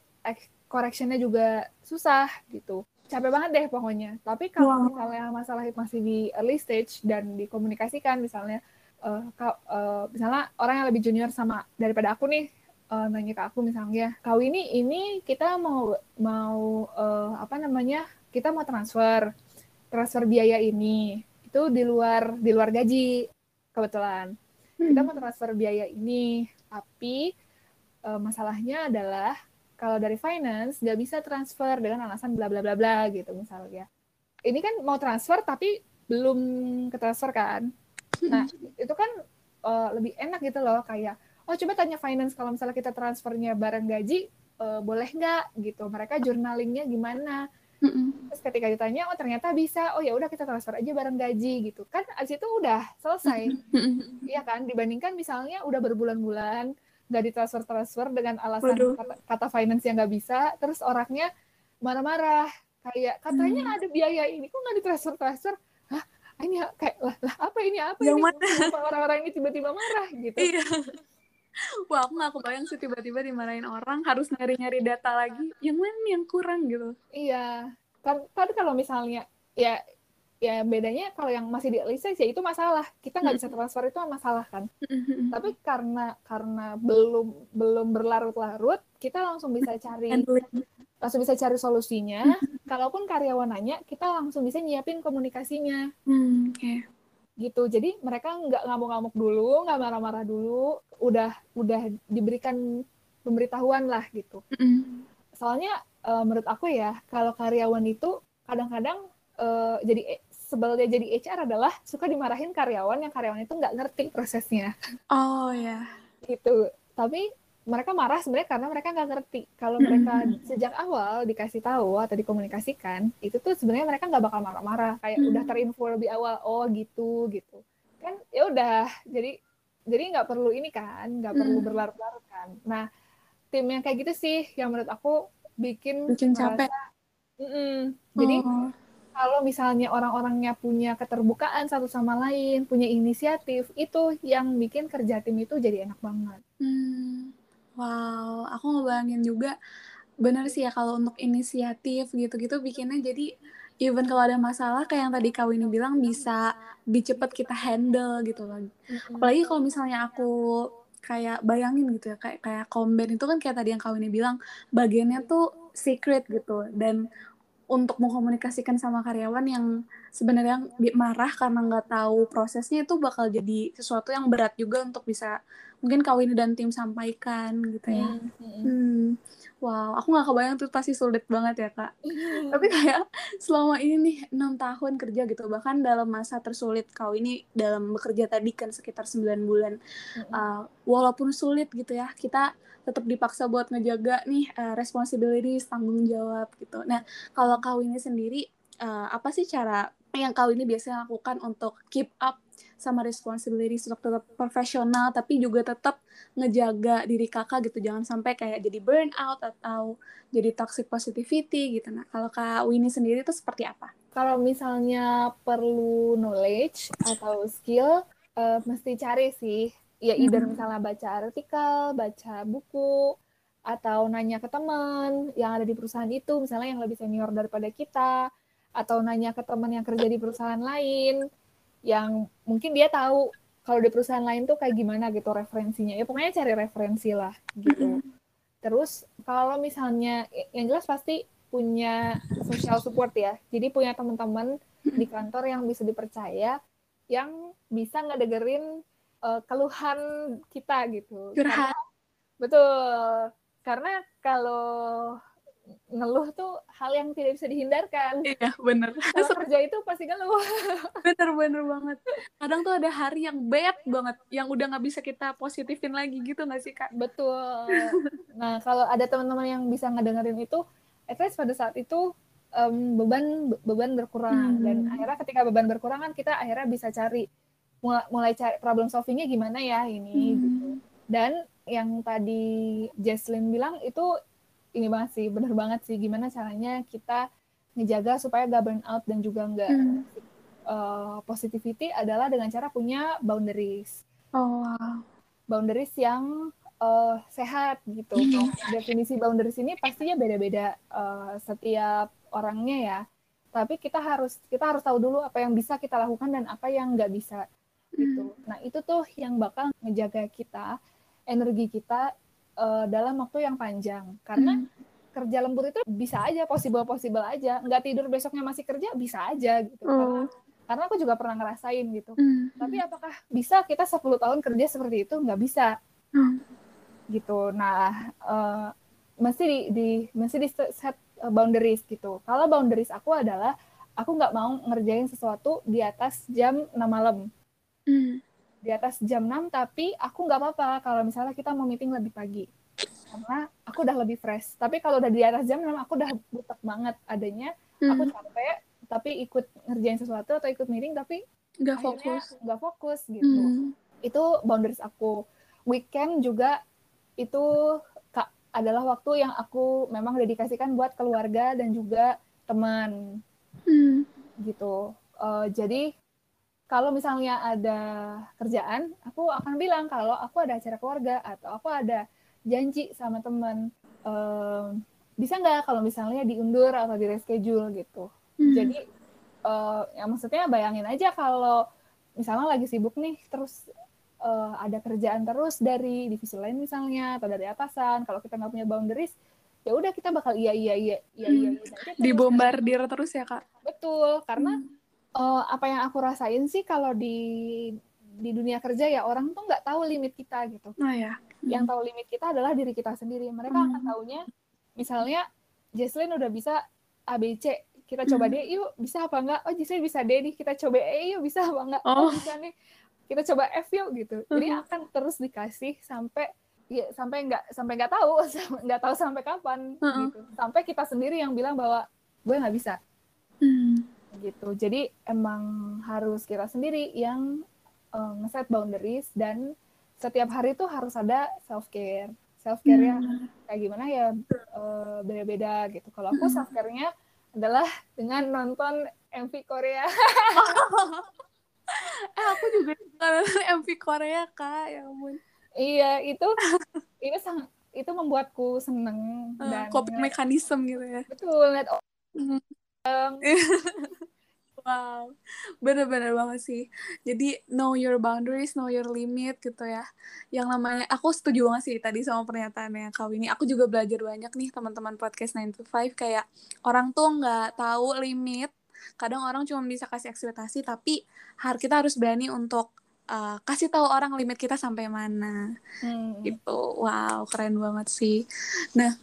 correctionnya juga susah gitu capek banget deh pokoknya tapi kalau wow. misalnya masalah masih di early stage dan dikomunikasikan misalnya uh, uh, misalnya orang yang lebih junior sama daripada aku nih uh, nanya ke aku misalnya kau ini ini kita mau mau uh, apa namanya kita mau transfer transfer biaya ini itu di luar di luar gaji kebetulan hmm. kita mau transfer biaya ini tapi uh, masalahnya adalah kalau dari finance nggak bisa transfer dengan alasan bla bla bla bla gitu misalnya. Ini kan mau transfer tapi belum ke transfer kan. Nah itu kan uh, lebih enak gitu loh kayak oh coba tanya finance kalau misalnya kita transfernya bareng gaji uh, boleh nggak gitu. Mereka journalingnya gimana Mm-mm. Terus ketika ditanya, oh ternyata bisa, oh ya udah kita transfer aja bareng gaji gitu. Kan abis itu udah selesai. Iya kan? Dibandingkan misalnya udah berbulan-bulan nggak ditransfer-transfer dengan alasan Waduh. kata, kata finance yang nggak bisa, terus orangnya marah-marah. Kayak katanya Hmm. ada biaya ini, kok nggak ditransfer-transfer? Hah? Ini ya- kayak lah, lah apa ini apa Yang ini? mana? Orang-orang ini tiba-tiba marah gitu? Iya. Wah, aku gak kebayang sih tiba-tiba dimarahin orang harus nyari-nyari data lagi. Yang mana nih yang kurang gitu. Iya, kan, kan kalau misalnya ya ya bedanya kalau yang masih di license ya itu masalah. Kita nggak bisa transfer itu masalah kan. Tapi karena karena belum belum berlarut-larut, kita langsung bisa cari langsung bisa cari solusinya. Kalaupun karyawan nanya, kita langsung bisa nyiapin komunikasinya Hmm, oke. Gitu. Jadi mereka nggak ngamuk-ngamuk dulu, nggak marah-marah dulu, udah udah diberikan pemberitahuan lah gitu. Mm-mm. soalnya eh, menurut aku ya kalau karyawan itu kadang-kadang eh, jadi sebelnya jadi HR adalah suka dimarahin karyawan yang karyawan itu nggak ngerti prosesnya Oh ya. gitu tapi mereka marah sebenarnya karena mereka nggak ngerti kalau mereka sejak awal dikasih tahu atau dikomunikasikan itu tuh sebenarnya mereka nggak bakal marah-marah kayak Hmm. udah terinfo lebih awal oh gitu gitu kan ya udah jadi jadi nggak perlu ini kan nggak perlu Hmm. berlarut-larut kan nah tim yang kayak gitu sih yang menurut aku bikin Bikin merasa- capek. Mm-mm. jadi Oh. kalau misalnya orang-orangnya punya keterbukaan satu sama lain punya inisiatif itu yang bikin kerja tim itu jadi enak banget Hmm. Wow, aku ngebayangin juga. Benar sih ya kalau untuk inisiatif gitu-gitu bikinnya jadi even kalau ada masalah kayak yang tadi Kak Winnie bilang bisa lebih cepat kita handle gitu loh. Apalagi kalau misalnya aku kayak bayangin gitu ya kayak kayak komben itu kan kayak tadi yang Kak Winnie bilang bagiannya tuh secret gitu. Dan untuk mengkomunikasikan sama karyawan yang sebenarnya marah karena nggak tahu prosesnya itu bakal jadi sesuatu yang berat juga untuk bisa mungkin Kak Winnie dan tim sampaikan gitu ya. Mm-mm. Hmm. Wow, aku nggak kebayang tuh pasti sulit banget ya kak. Tapi kayak selama ini nih enam tahun kerja gitu, bahkan dalam masa tersulit kau ini dalam bekerja tadi kan sekitar 9 bulan. Mm-mm. Uh, walaupun sulit gitu ya, kita tetap dipaksa buat ngejaga nih uh, responsibilities, tanggung jawab gitu. Nah, kalau kau ini sendiri, uh, apa sih cara yang kau ini biasanya lakukan untuk keep up sama responsibilities untuk tetap profesional tapi juga tetap ngejaga diri kakak gitu jangan sampai kayak jadi burnout atau jadi toxic positivity gitu nah kalau kak Winnie sendiri itu seperti apa? kalau misalnya perlu knowledge atau skill eh, mesti cari sih ya either Mhm. misalnya baca artikel baca buku atau nanya ke teman yang ada di perusahaan itu misalnya yang lebih senior daripada kita atau nanya ke teman yang kerja di perusahaan lain yang mungkin dia tahu kalau di perusahaan lain tuh kayak gimana gitu referensinya. Ya pokoknya cari referensi lah gitu. Terus kalau misalnya yang jelas pasti punya social support ya. Jadi punya teman-teman di kantor yang bisa dipercaya yang bisa ngedengerin eh, keluhan kita gitu. Curhat. Betul karena kalau ngeluh tuh hal yang tidak bisa dihindarkan Iya bener kalau kerja itu pasti ngeluh bener bener banget. Kadang tuh ada hari yang bad banget, yang udah nggak bisa kita positifin lagi gitu nggak sih kak? Betul. Nah, kalau ada teman-teman yang bisa ngedengerin itu, at least pada saat itu em, beban beban berkurang Hmm. dan akhirnya ketika beban berkurang kan kita akhirnya bisa cari mulai, mulai cari problem solvingnya gimana ya ini Hmm. gitu. Dan yang tadi Jesslyn bilang itu ini banget sih, bener banget sih gimana caranya kita ngejaga supaya gak burn out dan juga nggak Hmm. eh, positivity adalah dengan cara punya boundaries Oh wow. boundaries yang eh, sehat gitu. Hmm. Definisi boundaries ini pastinya beda-beda eh, setiap orangnya ya. Tapi kita harus kita harus tahu dulu apa yang bisa kita lakukan dan apa yang nggak bisa gitu. Nah itu tuh yang bakal ngejaga kita energi kita eh, dalam waktu yang panjang. Karena Hmm. kerja lembur itu bisa aja possible possible aja. Nggak tidur besoknya masih kerja bisa aja gitu. Karena, Oh. karena aku juga pernah ngerasain gitu. Hmm. Tapi apakah bisa kita 10 tahun kerja seperti itu? Nggak bisa Hmm. gitu. Nah, eh, mesti di, di mesti di set boundaries gitu. Kalau boundaries aku adalah aku nggak mau ngerjain sesuatu di atas jam 6 malam. Hmm. Di atas jam 6 tapi aku nggak apa-apa kalau misalnya kita mau meeting lebih pagi. karena aku udah lebih fresh. Tapi kalau udah di atas jam 6 aku udah butek banget adanya aku Hmm, capek tapi ikut ngerjain sesuatu atau ikut meeting tapi nggak fokus. nggak fokus gitu. Hmm, Itu boundaries aku. Weekend juga itu adalah waktu yang aku memang dedikasikan buat keluarga dan juga teman hmm, gitu. Eh, jadi kalau misalnya ada kerjaan, aku akan bilang kalau aku ada acara keluarga atau aku ada janji sama teman. Em, bisa nggak kalau misalnya diundur atau di reschedule gitu. hmm. Jadi eh, ya maksudnya bayangin aja kalau misalnya lagi sibuk nih, terus eh, ada kerjaan terus dari divisi lain misalnya atau dari atasan. Kalau kita nggak punya boundaries, ya udah kita bakal iya iya iya iya iya, iya aja terus. dibombardir terus ya kak. Betul, karena Hmm, eh, apa yang aku rasain sih kalau di di dunia kerja ya orang tuh nggak tahu limit kita gitu. Nah ya. Yang tahu limit kita adalah diri kita sendiri. Mereka akan Hmm. taunya, misalnya Jesslyn udah bisa ABC, kita coba Hmm. D yuk, bisa apa enggak? Oh Jesslyn bisa D nih, kita coba E yuk, bisa apa enggak? Oh. Oh bisa nih, kita coba F yuk gitu. Jadi Hmm. akan terus dikasih sampai ya sampai nggak sampai nggak tahu nggak tahu sampai kapan Hmm. gitu. Sampai kita sendiri yang bilang bahwa gue nggak bisa Hmm, gitu. Jadi emang harus kita sendiri yang uh, nge-set boundaries dan setiap hari tuh harus ada self care. Self care-nya hmm. kayak gimana ya uh, beda-beda gitu. Kalau aku self care-nya adalah dengan nonton MV Korea. Eh aku juga suka nonton MV Korea kak, ya ampun. iya, itu itu sangat itu membuatku seneng Eh, dan coping mechanism gitu ya. betul lihat oh, Hmm. Wow, bener-bener banget sih. Jadi know your boundaries, know your limit gitu ya. Yang namanya, aku setuju banget sih tadi sama pernyataannya Kak Winnie. Aku juga belajar banyak nih teman-teman podcast 9 to 5 kayak orang tuh nggak tahu limit. Kadang orang cuma bisa kasih ekspektasi, tapi har kita harus berani untuk uh, kasih tahu orang limit kita sampai mana hmm, gitu. Wow, keren banget sih. Nah,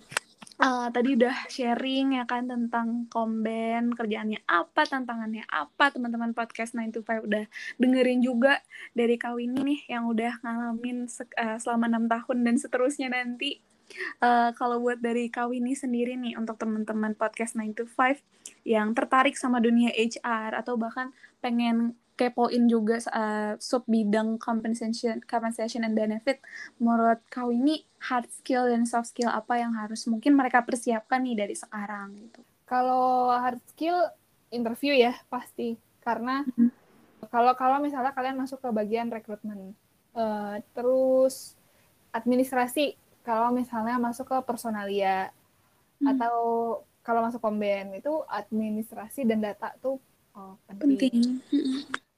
eh, tadi udah sharing ya kan tentang komben, kerjaannya apa, tantangannya apa, teman-teman podcast 9 to 5 udah dengerin juga dari Kak Winnie nih yang udah ngalamin eh, selama enam tahun dan seterusnya nanti. Eh, kalau buat dari Kak Winnie sendiri nih untuk teman-teman podcast 9 to 5 yang tertarik sama dunia HR atau bahkan pengen kepoin juga uh, sub bidang compensation compensation and benefit menurut kau ini hard skill dan soft skill apa yang harus mungkin mereka persiapkan nih dari sekarang gitu Kalau hard skill interview ya pasti karena Mhm. kalau kalau misalnya kalian masuk ke bagian rekrutmen eh, terus administrasi kalau misalnya masuk ke personalia Hmm. atau kalau masuk komben itu administrasi dan data tuh oh, penting. penting.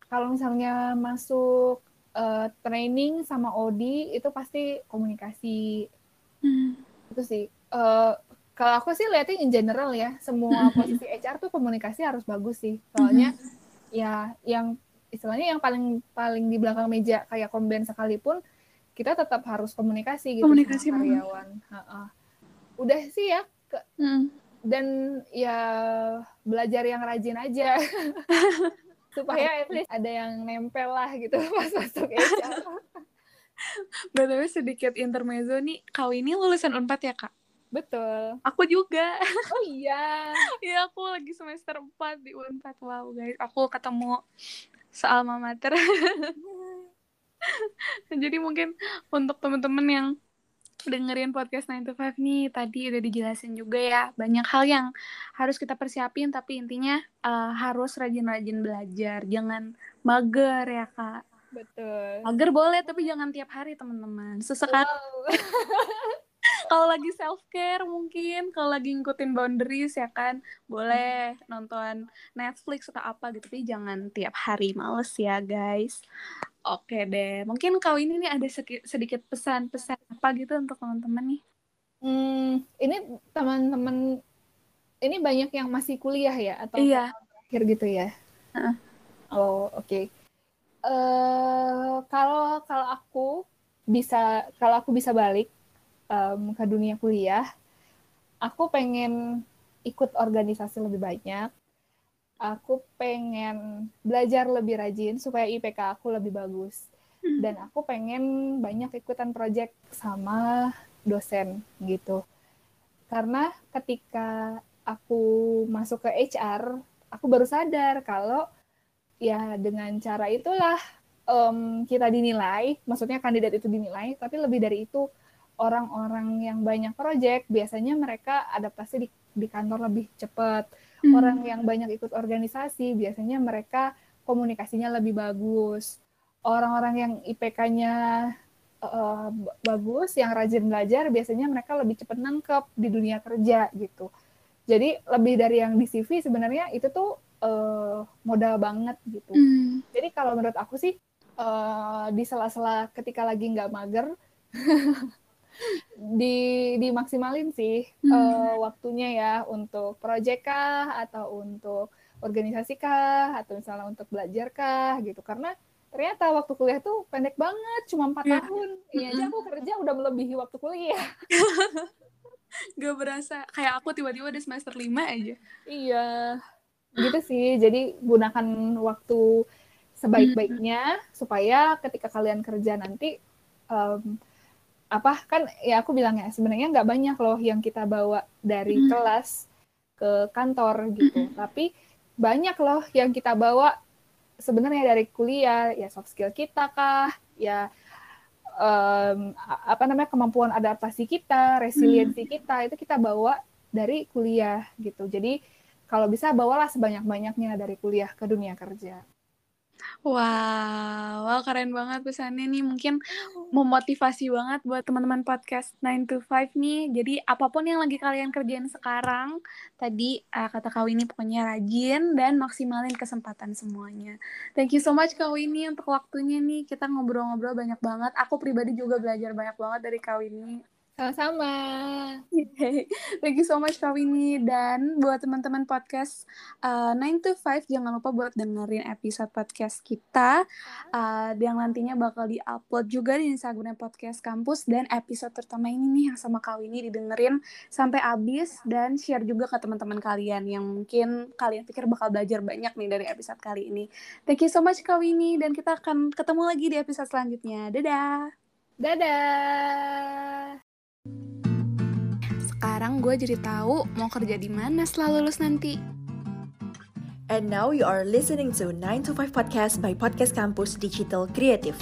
Kalau misalnya masuk eh, training sama OD itu pasti komunikasi Hmm. itu sih Eh, kalau aku sih liatin in general ya semua posisi HR tuh komunikasi harus bagus sih soalnya ya yang istilahnya yang paling paling di belakang meja kayak komben sekalipun kita tetap harus komunikasi gitu Komunikasi sama karyawan Ha-ha. udah sih ya ke- Mm. Dan ya belajar yang rajin aja. Supaya at least ada yang nempel lah gitu pas masuk HR btw sedikit intermezzo nih. Kau ini lulusan unpad ya kak? Betul. Aku juga. Oh iya. Ya aku lagi semester 4 di unpad wow guys. Aku ketemu sealma mater Jadi mungkin untuk teman-teman yang dengerin podcast 9 to 5 nih tadi udah dijelasin juga ya banyak hal yang harus kita persiapin tapi intinya eh, harus rajin-rajin belajar jangan mager ya kak. Betul. Mager boleh tapi jangan tiap hari teman-teman. Sesekali. Wow. kalau lagi self care mungkin kalau lagi ngikutin boundaries ya kan boleh nonton Netflix atau apa gitu tapi jangan tiap hari males ya guys oke deh mungkin kau ini nih ada sedikit pesan-pesan apa gitu untuk teman-teman nih Hmm, ini teman-teman ini banyak yang masih kuliah ya atau Iya. terakhir gitu ya? Heeh. Oh, oke. Eh, kalau kalau aku bisa kalau aku bisa balik em, ke dunia kuliah, aku pengen ikut organisasi lebih banyak. Aku pengen belajar lebih rajin supaya IPK aku lebih bagus. Hmm. Dan aku pengen banyak ikutan project sama dosen gitu. Karena ketika aku masuk ke HR, aku baru sadar kalau ya dengan cara itulah um, kita dinilai, maksudnya kandidat itu dinilai, tapi lebih dari itu orang-orang yang banyak project biasanya mereka adaptasi di, di kantor lebih cepat. Hmm. Orang yang banyak ikut organisasi biasanya mereka komunikasinya lebih bagus. Orang-orang yang IPK-nya uh, bagus, yang rajin belajar biasanya mereka lebih cepat nangkep di dunia kerja gitu. Jadi lebih dari yang di CV sebenarnya itu tuh uh, modal banget gitu. Hmm. Jadi kalau menurut aku sih uh, di sela-sela ketika lagi nggak mager di dimaksimalin sih hmm. uh, waktunya ya untuk proyek kah atau untuk organisasi kah atau misalnya untuk belajar kah gitu. Karena ternyata waktu kuliah tuh pendek banget cuma empat yeah. tahun. Iya aja aku kerja udah melebihi waktu kuliah. Gak berasa kayak aku tiba-tiba udah semester lima aja. Iya gitu sih. Jadi gunakan waktu sebaik-baiknya supaya ketika kalian kerja nanti um, apa kan ya aku bilang ya sebenarnya nggak banyak loh yang kita bawa dari mm. kelas ke kantor gitu mm. tapi banyak loh yang kita bawa sebenarnya dari kuliah ya soft skill kita kah ya um, apa namanya kemampuan adaptasi kita resiliensi mm. kita itu kita bawa dari kuliah gitu jadi kalau bisa bawalah sebanyak-banyaknya dari kuliah ke dunia kerja Wow, wow keren banget pesannya nih. Mungkin memotivasi banget buat teman-teman podcast 9 to 5 nih. Jadi apa pun yang lagi kalian kerjain sekarang, tadi uh, kata Kak Winnie pokoknya rajin dan maksimalin kesempatan semuanya. Thank you so much Kak Winnie untuk waktunya nih. Kita ngobrol-ngobrol banyak banget. Aku pribadi juga belajar banyak banget dari Kak Winnie. Sama-sama. Thank you so much Kak Winnie. Dan buat teman-teman podcast uh, 9 to 5, jangan lupa buat dengerin episode podcast kita. Uh, yang nantinya bakal di-upload juga di Instagram Podcast Kampus. Dan episode terutama ini nih yang sama Kak Winnie didengerin sampai habis. Dan share juga ke teman-teman kalian yang mungkin kalian pikir bakal belajar banyak nih dari episode kali ini. Thank you so much Kak Winnie. Dan kita akan ketemu lagi di episode selanjutnya. Dadah! Dadah! Sekarang gue jadi tahu mau kerja di mana setelah lulus nanti. And now you are listening to 9 to 5 podcast by Podcast Campus Digital Creative.